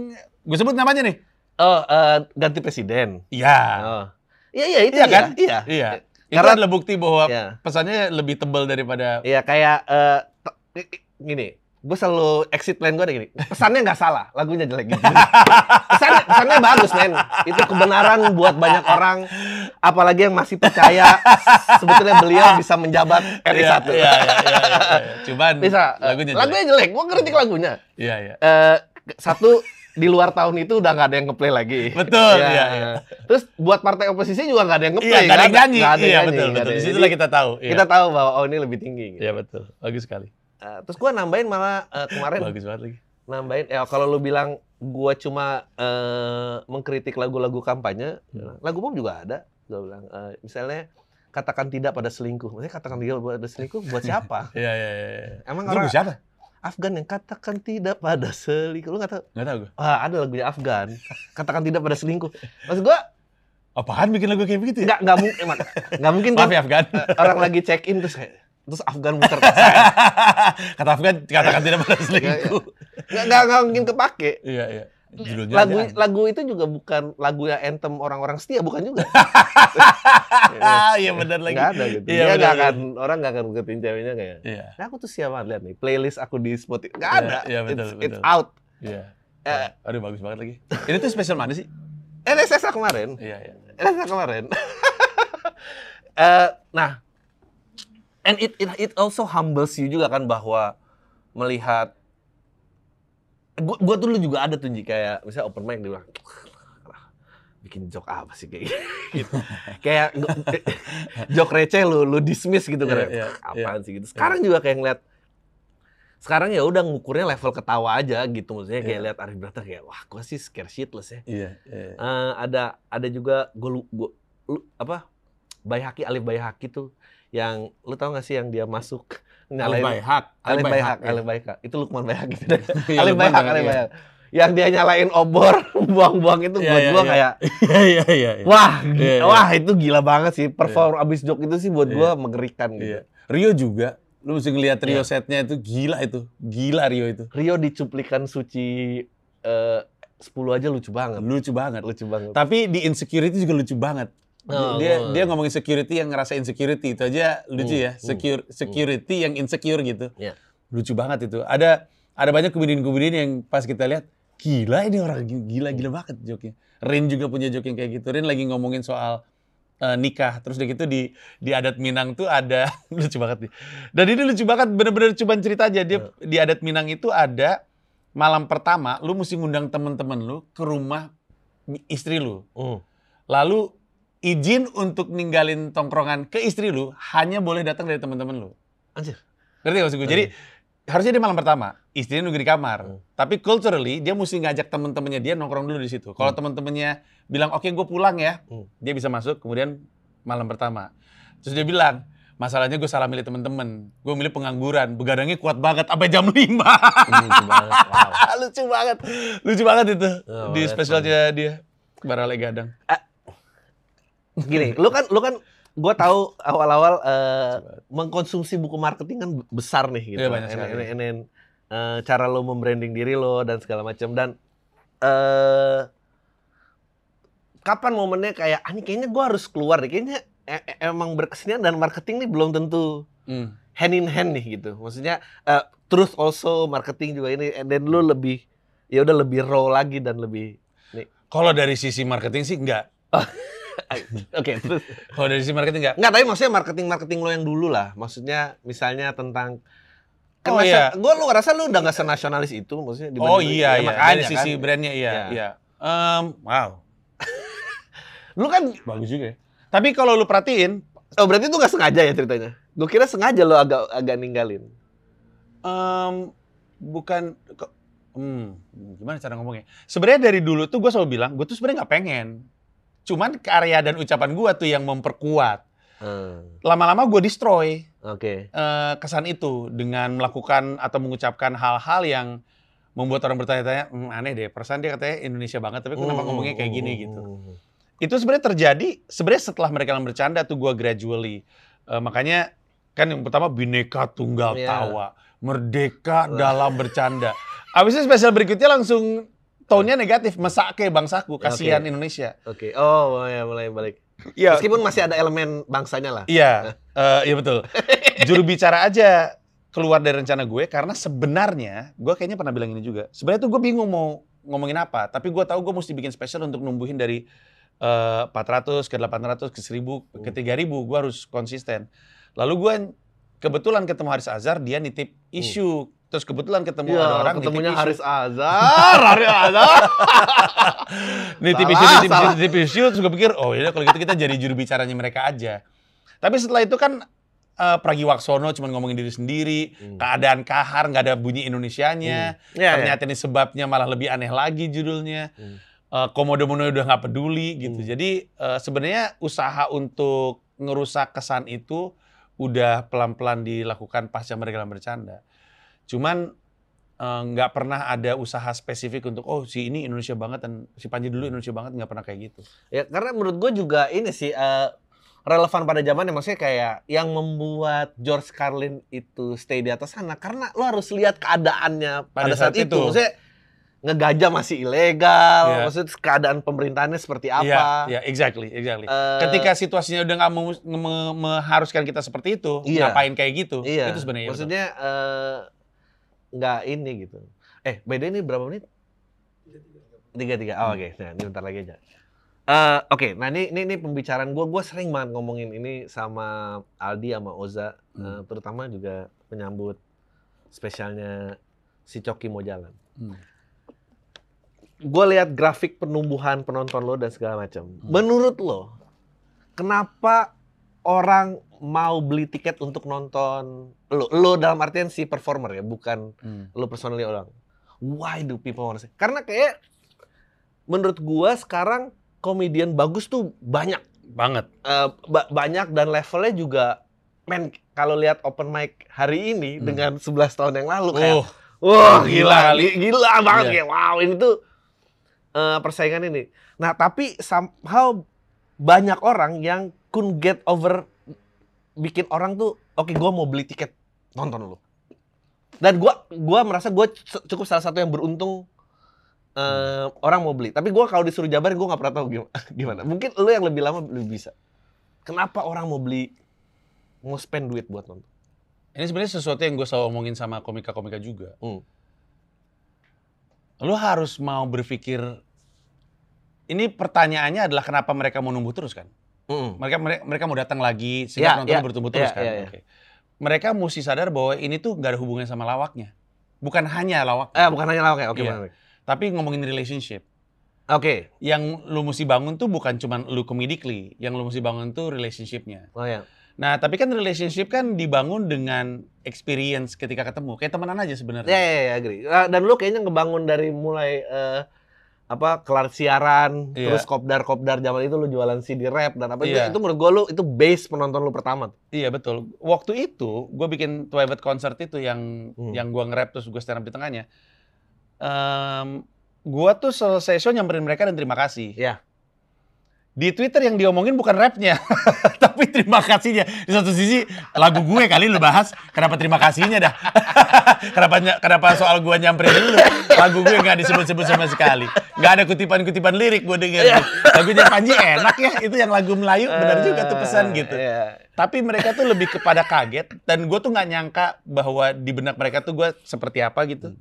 gue sebut namanya nih. Oh, eh, ganti presiden. Iya. Oh. Iya, iya itu Iya kan? Iya. Iya. Itu Karena- adalah bukti bahwa Iya. pesannya lebih tebal daripada Iya, kayak eh, t- gini. Gue selalu exit plan gue ada gini. Pesannya nggak salah, lagunya jelek gitu. pesannya, pesannya bagus, men. Itu kebenaran buat banyak orang. Apalagi yang masih percaya sebetulnya beliau bisa menjabat RI Iya, satu. Iya, iya, iya, iya, iya. Cuman Bisa. eh, lagunya lagunya jelek. jelek. Gue kritik lagunya. Iya, iya. Eh, satu di luar tahun itu udah nggak ada yang ngeplay lagi. Betul, Iya, iya, iya. Terus buat partai oposisi juga nggak ada yang Iya, ngeplay. nggak ada yang nyanyi. nggak ada Iya, nyanyi, betul, betul. ada Di situlah kita tahu. Iya. Kita tahu bahwa oh ini lebih tinggi. Gitu. Iya, betul. Bagus sekali. Eh, terus gua nambahin malah eh, kemarin Bagus banget lagi. nambahin ya kalau lu bilang gua cuma eh, mengkritik lagu-lagu kampanye, Hmm. lagu pop juga ada. Gua bilang eh, misalnya katakan tidak pada selingkuh. Maksudnya katakan tidak pada selingkuh buat siapa? Iya, iya, iya. Emang Itu orang siapa? Afgan yang katakan tidak pada selingkuh. Lu nggak tahu? Nggak tahu gue. Wah, ada lagunya Afgan. Katakan tidak pada selingkuh. Maksud gua Apaan bikin lagu kayak begitu ya? nggak nggak mungkin emang, nggak mungkin Maaf kan ya Afgan. orang lagi check in terus kayak terus Afgan muter ke saya. Kata Afgan katakan tidak pada selingkuh. Nggak nggak nggak mungkin kepake. Iya, iya. Judulnya Lagu aja. lagu itu juga bukan lagu ya anthem orang-orang setia bukan juga. Ah, iya benar lagi. Nggak ada gitu. Iya, Dia benar, nggak akan orang nggak akan ngetin ceweknya kayak. Iya. Nah, aku tuh siapa lihat nih playlist aku di Spotify. Nggak Iya, ada. iya, betul, it's, betul. it's out. Iya. Eh. Aduh bagus banget lagi. Ini tuh spesial mana sih? NSS kemarin. Iya, iya. NSS kemarin. Eh, nah, and it, it it also humbles you juga kan bahwa melihat gua, gua dulu juga ada tuh Ji, kayak misalnya open mic dia bilang "Ah, bikin joke apa sih kayak gitu. kayak joke receh lu lu dismiss gitu kan. Iya, iya, Apaan sih gitu. Sekarang juga kayak ngeliat sekarang ya udah ngukurnya level ketawa aja gitu maksudnya kayak Iya. lihat Arif Brata kayak wah gua sih scare shitless ya. Iya, iya. Eh, ada ada juga gue lu, gua- lu- apa Bayhaki Alif Bayhaki tuh yang lu tau gak sih yang dia masuk Bayhak. Alif Bayhak, ya. Alif Bayhak. Itu Lukman Bayhak gitu. Alif iya. Bayhak. Yang dia nyalain obor, buang-buang itu Iya, buat iya, gua iya. kayak Iya iya iya. wah, wah itu gila banget sih. Perform abis jok itu sih buat gua mengerikan gitu. Rio juga. Lu mesti ngeliat Rio Iya. setnya itu gila itu. Gila Rio itu. Rio di cuplikan suci eh, 10 aja lucu banget. Lucu banget. Lucu banget. Tapi di insecurity juga lucu banget. Oh, dia oh. dia ngomongin security yang ngerasa insecurity itu aja lucu Hmm, ya. hmm, Secure, security yang insecure gitu. Iya. Lucu banget itu. Ada ada banyak komedian-komedian yang pas kita lihat gila ini orang gila gila banget joknya. Rin juga punya jok yang kayak gitu. Rin lagi ngomongin soal eh, nikah terus udah gitu di di adat Minang tuh ada lucu banget nih. Dan ini lucu banget bener-bener cuman cerita aja dia di adat Minang itu ada malam pertama lu mesti ngundang temen-temen lu ke rumah istri lu. Hmm. Lalu izin untuk ninggalin tongkrongan ke istri lu hanya boleh datang dari teman-teman lu. Anjir. Ngerti gak maksud gue? Jadi harusnya dia malam pertama, istrinya nunggu di kamar. Hmm. Tapi culturally dia mesti ngajak teman-temannya dia nongkrong dulu di situ. Kalau teman-temannya bilang oke gue pulang ya, Hmm. dia bisa masuk. Kemudian malam pertama, terus dia bilang masalahnya gue salah milih teman-teman. Gue milih pengangguran, begadangnya kuat banget sampai jam 5 Lucu banget. Wow. lucu banget, lucu banget itu Oh, di spesialnya dia. Barale Gadang. Gini, lu kan lu kan gua tahu awal-awal eh, mengkonsumsi buku marketing kan besar nih gitu. Iya, banyak sekali. en- en- eh, cara lo membranding diri lo dan segala macam dan eh kapan momennya kayak ah ini kayaknya gua harus keluar deh. Kayaknya e- e- emang berkesenian dan marketing nih belum tentu Hmm. hand in hand nih gitu. Maksudnya eh, truth also marketing juga ini and then lu lebih ya udah lebih raw lagi dan lebih Kalau dari sisi marketing sih enggak. oke terus Kalau dari sisi marketing enggak. Enggak, tapi maksudnya marketing-marketing lo yang dulu lah. Maksudnya misalnya tentang kan Oh, iya. gue lu ngerasa lu udah gak senasionalis itu maksudnya Oh iya ya, iya. makanya Dari sisi kan. brandnya iya Iya. iya. Em, wow, Lu kan bagus juga ya. Tapi kalau lu perhatiin, oh berarti itu gak sengaja ya ceritanya. Gue kira sengaja lo agak agak ninggalin. em, bukan hmm, gimana cara ngomongnya? Sebenarnya dari dulu tuh gue selalu bilang, gue tuh sebenarnya nggak pengen. Cuman karya dan ucapan gue tuh yang memperkuat. Hmm, Lama-lama gue destroy Oke. eh, kesan itu dengan melakukan atau mengucapkan hal-hal yang membuat orang bertanya-tanya, "Hmm, aneh deh, perasaan dia katanya Indonesia banget, tapi kenapa Hmm, ngomongnya kayak hmm, gini hmm, gitu. hmm. itu sebenarnya terjadi sebenarnya setelah mereka yang bercanda tuh gua gradually Eh, makanya kan yang pertama bineka tunggal Iya. tawa merdeka dalam bercanda abis itu spesial berikutnya langsung tone-nya negatif mesake bangsaku kasihan Oke. Indonesia. Oke. Oh, mulai mulai balik. iya. Meskipun masih ada elemen bangsanya lah. iya. Eh, iya betul. Juru bicara aja keluar dari rencana gue karena sebenarnya gue kayaknya pernah bilang ini juga. Sebenarnya tuh gue bingung mau ngomongin apa tapi gue tahu gue mesti bikin spesial untuk numbuhin dari eh, 400 ke 800 ke 1000 ke 3000 gue harus konsisten. Lalu gue kebetulan ketemu Haris Azhar dia nitip isu terus kebetulan ketemu Iya, ada orang ketemunya. Haris Azhar, Haris Azhar. isu, nitip isu, salah. nitip isu, terus gue pikir, oh ya kalau gitu kita jadi juru bicaranya mereka aja. Tapi setelah itu kan eh, Pragiwaksono cuma ngomongin diri sendiri, Hmm. keadaan kahar, nggak ada bunyi Indonesianya. Iya, iya. Ternyata ini sebabnya malah lebih aneh lagi judulnya. Hmm. Eh, Komodo-mono udah nggak peduli gitu. Hmm. Jadi eh, sebenarnya usaha untuk ngerusak kesan itu udah pelan-pelan dilakukan pasca mereka bercanda. Cuman eh, nggak pernah ada usaha spesifik untuk oh si ini Indonesia banget dan si Panji dulu Indonesia banget nggak pernah kayak gitu. Ya karena menurut gue juga ini sih eh, relevan pada zamannya maksudnya kayak yang membuat George Carlin itu stay di atas sana karena lo harus lihat keadaannya pada, Pada saat, saat itu. itu. Maksudnya ngegajah masih ilegal, Iya. maksudnya keadaan pemerintahannya seperti Iya, apa. iya, exactly, exactly. Eh, Ketika situasinya udah nggak mau me- mengharuskan kita seperti itu, Iya. ngapain kayak gitu? iya, Itu sebenarnya. maksudnya eh, nggak ini gitu. Eh, by the way, ini berapa menit? Tiga tiga. Oh, Oke, nah ini bentar lagi aja. Eh, Oke, nah ini, ini ini pembicaraan gue, gue sering banget ngomongin ini sama Aldi sama Oza, Hmm. eh, terutama juga menyambut spesialnya si Coki mau jalan. Hmm. Gue lihat grafik penumbuhan penonton lo dan segala macam. Hmm. Menurut lo, kenapa orang mau beli tiket untuk nonton lo? Lo dalam artian si performer ya, bukan Hmm. lo personally orang. Why do people want to see? Karena kayak menurut gua sekarang komedian bagus tuh banyak. Banget. eh, ba- banyak dan levelnya juga men kalau lihat open mic hari ini Hmm. dengan 11 tahun yang lalu kayak Oh, wah gila gila gila, gila banget Iya. kayak wow ini tuh eh, persaingan ini. Nah, tapi somehow banyak orang yang couldn't get over bikin orang tuh oke gua mau beli tiket nonton lu. Dan gua gua merasa gua c- cukup salah satu yang beruntung eh, orang mau beli. Tapi gua kalau disuruh jabarin gua nggak pernah tahu gimana, gimana. Mungkin lu yang lebih lama lebih bisa. Kenapa orang mau beli mau spend duit buat nonton? ini sebenarnya sesuatu yang gue selalu omongin sama komika-komika juga. Hmm. Lu harus mau berpikir ini pertanyaannya adalah kenapa mereka mau numbuh terus kan? Mm-mm. Mereka mereka, mau datang lagi sehingga penonton iya, bertumbuh terus iya, kan? iya, iya. Oke. Mereka mesti sadar bahwa ini tuh nggak ada hubungannya sama lawaknya. Bukan hanya lawak, Eh bukan hanya lawak ya, oke Iya. benar. tapi ngomongin relationship. Oke. Yang lu mesti bangun tuh bukan cuman lu comedically, yang lu mesti bangun tuh relationshipnya. Oh ya. Nah, tapi kan relationship kan dibangun dengan experience ketika ketemu. Kayak temenan aja sebenarnya. Ya, ya, ya, agree. Ah, Dan lu kayaknya ngebangun dari mulai eh, apa kelar siaran, Iya. terus kopdar-kopdar zaman itu lu jualan CD rap dan apa itu, Iya. itu menurut gua lu itu base penonton lu pertama. Iya betul. Waktu itu gue bikin private concert itu yang Hmm. yang gue nge-rap terus gue stand up di tengahnya. Em gue tuh selesai show nyamperin mereka dan terima kasih. Iya. Di Twitter yang diomongin bukan rapnya, tapi terima kasihnya. Di satu sisi lagu gue kali lu bahas, kenapa terima kasihnya dah? kenapa kenapa soal gue nyamperin dulu? Lagu gue nggak disebut-sebut sama sekali. Nggak ada kutipan-kutipan lirik gue denger. Lagunya Panji enak ya, itu yang lagu Melayu benar juga tuh pesan gitu. Iya. Tapi mereka tuh lebih kepada kaget dan gue tuh nggak nyangka bahwa di benak mereka tuh gue seperti apa gitu.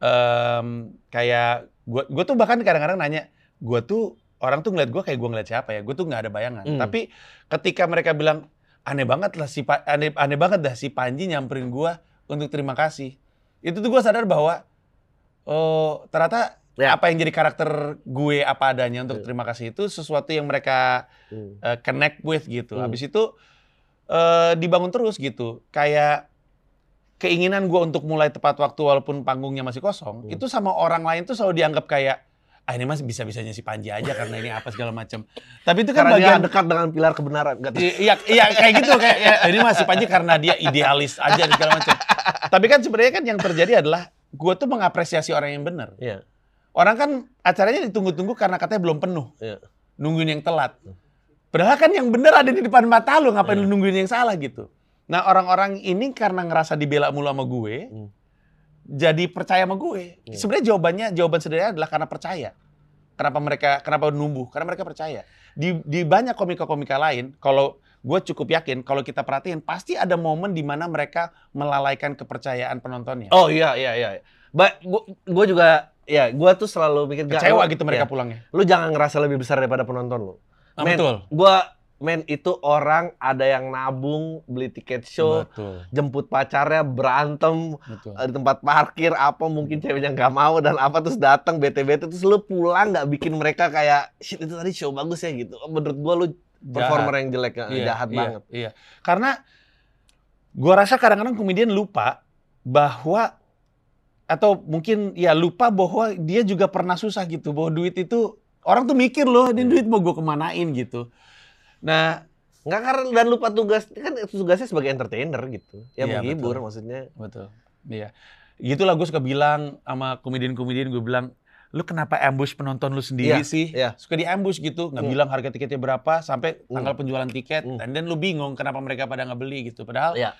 Em, kayak gue gue tuh bahkan kadang-kadang nanya, gue tuh orang tuh ngeliat gue kayak gue ngeliat siapa ya? Gue tuh nggak ada bayangan. Hmm. Tapi ketika mereka bilang aneh banget lah si Pa- aneh aneh banget dah si Panji nyamperin gue untuk terima kasih. Itu tuh gue sadar bahwa oh ternyata Ya. apa yang jadi karakter gue apa adanya untuk Ya. terima kasih itu sesuatu yang mereka Hmm. uh, connect with gitu. Hmm. Habis itu uh, dibangun terus gitu. Kayak keinginan gue untuk mulai tepat waktu walaupun panggungnya masih kosong, Hmm. itu sama orang lain tuh selalu dianggap kayak ah ini masih bisa-bisanya si Panji aja karena ini apa segala macam. Tapi itu kan Karena bagian dia dekat dengan pilar kebenaran. Gak Iya, iya kayak gitu kayak ya, ini masih Panji karena dia idealis aja segala macam. Tapi kan sebenarnya kan yang terjadi adalah gue tuh mengapresiasi orang yang benar. Iya. Orang kan acaranya ditunggu-tunggu karena katanya belum penuh. Iya. Nungguin yang telat. Padahal kan yang benar ada di depan mata lu, ngapain lu nungguin yang salah gitu. Nah orang-orang ini karena ngerasa dibela mulu sama gue, Hmm. Jadi percaya sama gue. Iya. Sebenarnya jawabannya, jawaban sederhana adalah karena percaya. Kenapa mereka, kenapa numbuh? Karena mereka percaya. Di, di banyak komika-komika lain, kalau gue cukup yakin, kalau kita perhatiin, pasti ada momen di mana mereka melalaikan kepercayaan penontonnya. Oh iya iya iya. Ba gua, gua juga ya gua tuh selalu mikir "Gak, Kecewa lu- gitu mereka ya, pulangnya. Lu jangan ngerasa lebih besar daripada penonton lu. Ah, Men, betul. Gua men itu orang ada yang nabung beli tiket show, Betul. jemput pacarnya berantem Betul. eh, di tempat parkir apa mungkin ceweknya nggak mau dan apa terus datang bete-bete terus lu pulang nggak bikin mereka kayak shit itu tadi show bagus ya gitu. Menurut gua lu performer yang jelek ya, Iya, jahat iya, banget. Iya. Karena gua rasa kadang-kadang komedian lupa bahwa atau mungkin ya lupa bahwa dia juga pernah susah gitu bahwa duit itu orang tuh mikir loh Iya. ini duit mau gue kemanain gitu. Nah Nggak karena dan lupa tugas kan tugasnya sebagai entertainer gitu. Ya Iya, menghibur betul. maksudnya. betul, iya. Gitulah gue suka bilang sama komedian-komedian gue bilang lu kenapa ambush penonton lu sendiri Iya, sih? iya. Suka di ambush gitu, nggak Hmm. bilang harga tiketnya berapa sampai Hmm. tanggal penjualan tiket, Hmm. dan dan lu bingung kenapa mereka pada nggak beli gitu. Padahal Iya.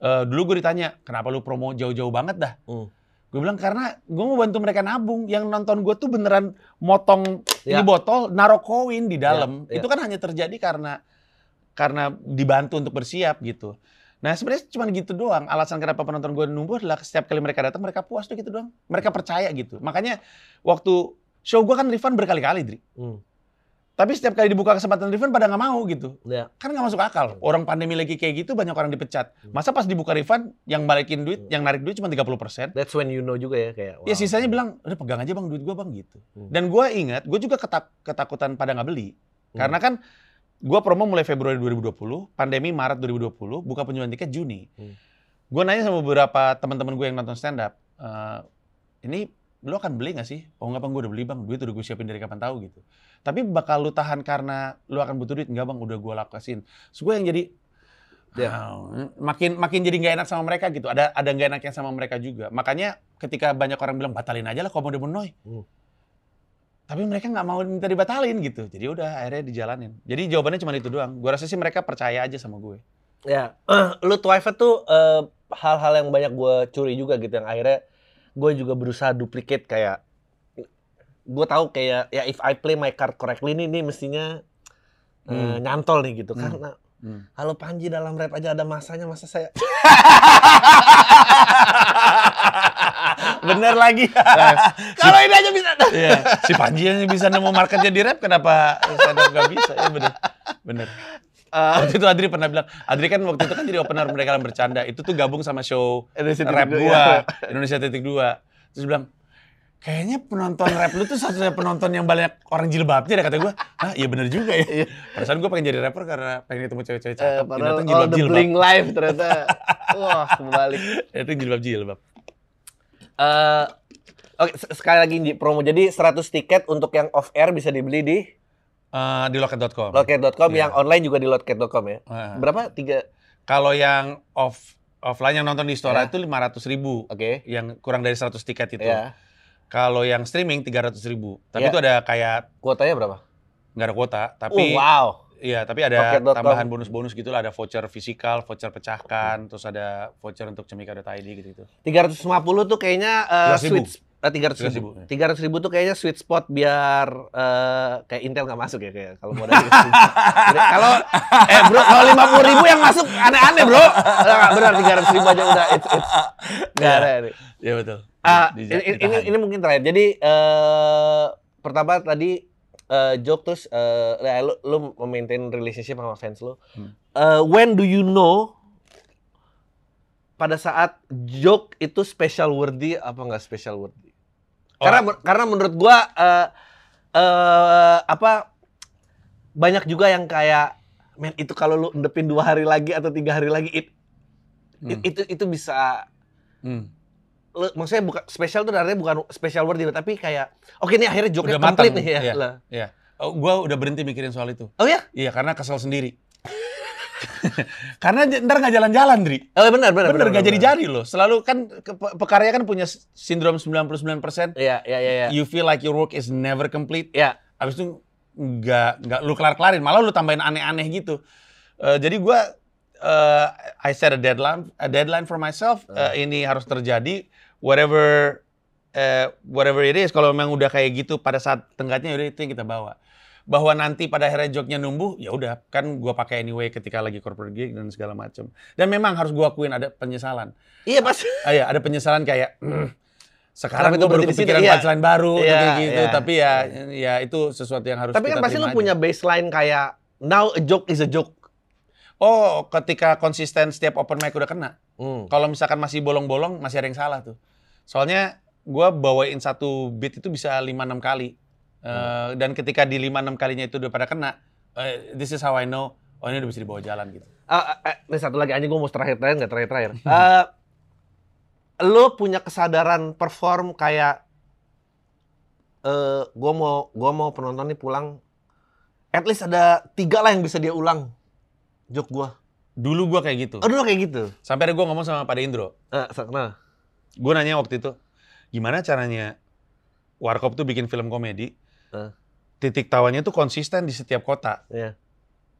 eh, dulu gue ditanya kenapa lu promo jauh-jauh banget dah? Hmm. Gue bilang karena gue mau bantu mereka nabung. Yang nonton gue tuh beneran motong Ya. ini botol, naruh koin di dalam. Ya, ya. Itu kan hanya terjadi karena karena dibantu untuk bersiap gitu. Nah sebenarnya cuma gitu doang. Alasan kenapa penonton gue numbuh adalah setiap kali mereka datang mereka puas tuh gitu doang. Mereka percaya gitu. Makanya waktu show gue kan refund berkali-kali, Dri. Hmm. Tapi setiap kali dibuka kesempatan refund pada nggak mau gitu. Ya. Kan nggak masuk akal. Orang pandemi lagi kayak gitu banyak orang dipecat. Hmm. Masa pas dibuka refund yang balikin duit, yang narik duit cuma 30%. That's when you know juga ya kayak. Ya wow. sisanya bilang, udah pegang aja bang duit gua bang gitu. Hmm. Dan gua ingat, gue juga ketak- ketakutan pada nggak beli. Hmm. Karena kan gua promo mulai Februari 2020, pandemi Maret 2020, buka penjualan tiket Juni. Hmm. Gue nanya sama beberapa teman-teman gue yang nonton stand up, "Eh, ini lo akan beli nggak sih? Oh nggak bang, gue udah beli bang, duit udah gue siapin dari kapan tahu gitu. Tapi bakal lu tahan karena lu akan butuh duit enggak bang? Udah gue lakuin. Terus gue yang jadi Ya. "Ah, makin makin jadi nggak enak sama mereka gitu. Ada ada nggak enaknya sama mereka juga. Makanya ketika banyak orang bilang batalin aja lah kalau mau. Hmm. Tapi mereka nggak mau minta dibatalin gitu. Jadi udah akhirnya dijalanin. Jadi jawabannya cuma itu doang. Gue rasa sih mereka percaya aja sama gue. Ya, lu Twice tuh eh, hal-hal yang banyak gue curi juga gitu yang akhirnya gue juga berusaha duplicate kayak gue tahu kayak ya if I play my card correctly nih nih mestinya eh, Hmm. nyantol nih gitu Hmm. karena Hmm. halo Panji dalam rap aja ada masanya masa saya Bener lagi. kalau ini aja bisa Iya, si Panji yang bisa nemu marketnya di rap, kenapa saya nggak bisa? Ya bener, bener. Eh, Waktu itu Adri pernah bilang, Adri kan waktu itu kan jadi opener mereka dalam bercanda. Itu tuh gabung sama show Indonesia rap Dua, gua, ya. Indonesia Titik Dua. Terus bilang, kayaknya penonton rap lu tuh satu-satunya penonton yang banyak orang jilbabnya deh kata gua. Ah iya bener juga ya. Iya. Perasaan gua pengen jadi rapper karena pengen ketemu cewek-cewek Eh, cakep. padahal Datang all the jilbab-jilbab. bling life ternyata wah kembali Itu jilbab-jilbab. Eh, Oke, se- sekali lagi Nji, promo. Jadi 100 tiket untuk yang off air bisa dibeli di Eh, di loket.com. loket.com, Iya. yang online juga di loket.com ya. Eh, Berapa? Tiga. Kalau yang off offline yang nonton di store Ya. itu 500 ribu. Oke. Yang kurang dari 100 tiket itu. Ya. Kalau yang streaming 300 ribu. Tapi Ya. itu ada kayak Kuotanya berapa? nggak ada kuota. Tapi oh, wow. iya, tapi ada tambahan bonus-bonus gitu lah. Ada voucher fisikal, voucher pecahkan, terus ada voucher untuk cemika.id gitu. 350 tuh kayaknya eh, 300.000. sweet eh, 300 ribu. 300.000, 300 ribu tuh kayaknya sweet spot biar eh, kayak Intel nggak masuk ya kayak kalau modal gitu. Jadi, kalau eh bro kalau 50 ribu yang masuk aneh-aneh bro. Enggak benar 300 ribu aja udah it's it's nggak ada ini. Iya betul. Ah, Di- ini, ini, ditahan. ini mungkin terakhir. Jadi eh pertama tadi eh joke terus ya, lu, lu memaintain relationship sama fans lu. Hmm. Eh, when do you know pada saat joke itu special worthy apa enggak special worthy? Oh. Karena karena menurut gua eh eh apa banyak juga yang kayak men itu kalau lu endepin dua hari lagi atau tiga hari lagi it- Hmm. itu itu bisa Hmm. Lu, maksudnya bukan spesial tuh artinya bukan special word gitu, tapi kayak oke nih akhirnya joke-nya Udah komplit nih ya. iya. Lah. Iya. Oh, gua udah berhenti mikirin soal itu. Oh ya? Iya, karena kesel sendiri. karena ntar nggak jalan-jalan, Dri. Oh benar benar Bener, nggak jadi-jadi loh. Selalu kan ke- pe- pekarya kan punya sindrom 99%. Iya iya iya iya. You feel like your work is never complete. Iya. Habis itu nggak nggak lu kelar-kelarin, malah lu tambahin aneh-aneh gitu. Eh, jadi gua eh, I set a deadline a deadline for myself. Eh, ini harus terjadi whatever eh, whatever it is. Kalau memang udah kayak gitu pada saat tenggatnya udah itu yang kita bawa. Bahwa nanti pada akhirnya joknya numbuh, ya udah kan gua pakai anyway ketika lagi corporate gig dan segala macam. Dan memang harus gua akuin ada penyesalan. Iya pas. Ah, iya, ada penyesalan kayak "Hmm, sekarang gue itu baru berhenti di sini?" kepikiran Iya. punchline baru Iya, kayak gitu. iya. Tapi ya ya itu sesuatu yang harus tapi kita kan pasti lu punya baseline kayak now a joke is a joke. Oh, ketika konsisten setiap open mic udah kena. Hmm. Kalau misalkan masih bolong-bolong masih ada yang salah tuh. Soalnya gua bawain satu beat itu bisa 5-6 kali. Eh, dan ketika di 5-6 kalinya itu udah pada kena, eh, this is how I know oh ini udah bisa dibawa jalan gitu. Ah, eh, ini satu lagi anjing gue mau terakhir terakhir nggak terakhir terakhir. Eh, lu punya kesadaran perform kayak eh gue mau gua mau penonton nih pulang at least ada tiga lah yang bisa dia ulang joke gua. Dulu gua kayak gitu. Oh dulu kayak gitu. Sampai ada gua ngomong sama Pak Indro. Eh, nah, Gue nanya waktu itu, gimana caranya Warkop tuh bikin film komedi, Eh. titik tawanya tuh konsisten di setiap kota. ya.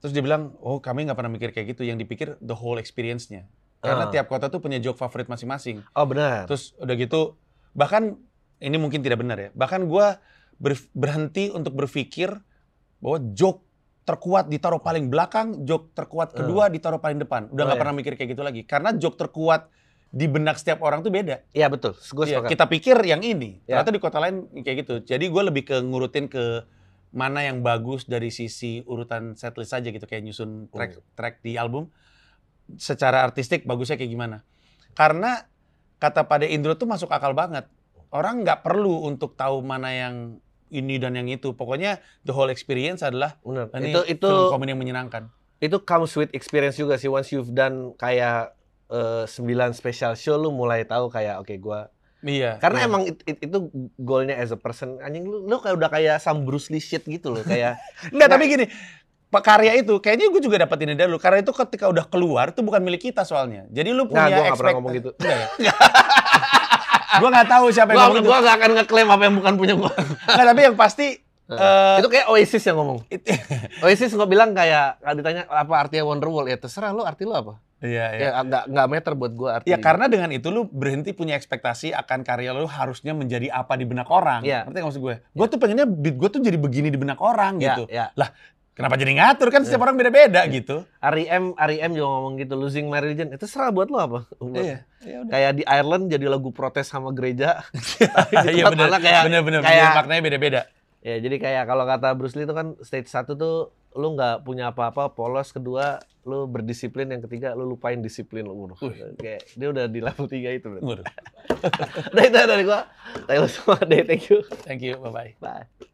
Terus dia bilang, oh kami nggak pernah mikir kayak gitu, yang dipikir the whole experience-nya. Karena Ah. tiap kota tuh punya joke favorit masing-masing. Oh benar. Terus udah gitu, bahkan ini mungkin tidak benar ya, bahkan gua ber- berhenti untuk berpikir bahwa joke terkuat ditaruh paling belakang, joke terkuat kedua ditaruh paling depan. Udah Oh, nggak iya. pernah mikir kayak gitu lagi. Karena joke terkuat di benak setiap orang tuh beda. Iya betul. Gue sepakat. kita pikir yang ini, Ya. ternyata di kota lain kayak gitu. Jadi gue lebih ke ngurutin ke mana yang bagus dari sisi urutan setlist aja gitu, kayak nyusun track Hmm. track di album. Secara artistik bagusnya kayak gimana? Karena kata pada Indro tuh masuk akal banget. Orang nggak perlu untuk tahu mana yang ini dan yang itu. Pokoknya the whole experience adalah Benar. ini Itu itu film komedi yang menyenangkan. itu comes with experience juga sih once you've done kayak eh, 9 special show lu mulai tahu kayak oke gua Iya. Karena iya. emang it- it- itu goalnya as a person. Anjing lu, lu kayak udah kayak some Bruce Lee shit gitu loh. Kayak Enggak, tapi gini, karya itu kayaknya gue juga dapat ini dari lu. Karena itu ketika udah keluar itu bukan milik kita soalnya. Jadi lu Nggak, punya gua nggak pernah ngomong gitu. Enggak ya? gue nggak tahu siapa yang gua, ngomong gua gak akan ngeklaim apa yang bukan punya gua. Nggak, tapi yang pasti eh, itu kayak Oasis yang ngomong. Oasis nggak bilang kayak kalau ditanya apa artinya Wonderwall ya terserah lu arti lu apa. Iya, iya. Ya nggak nggak meter buat gua arti. Ya karena dengan itu lu berhenti punya ekspektasi akan karya lu harusnya menjadi apa di benak orang. Iya. Ngerti maksud gue? Gue tuh pengennya beat gue tuh jadi begini di benak orang ya, gitu. ya. Lah, kenapa jadi ngatur kan setiap orang beda-beda gitu. R.E.M. R.E.M. juga ngomong gitu, losing my religion. Itu terserah buat lu apa. Iya. Ya. Kayak di Ireland jadi lagu protes sama gereja. Iya benar. kayak- Benar-benar kayak- maknanya beda-beda. Ya, jadi kayak kalau kata Bruce Lee itu kan stage satu tuh lu nggak punya apa-apa, polos. Kedua, lu berdisiplin. Yang ketiga, lu lupain disiplin lu. Waduh, Kayak dia udah di level tiga itu. Waduh. Udah itu dari gua. Thank you semua deh, thank you. Thank you. Bye-bye. Bye.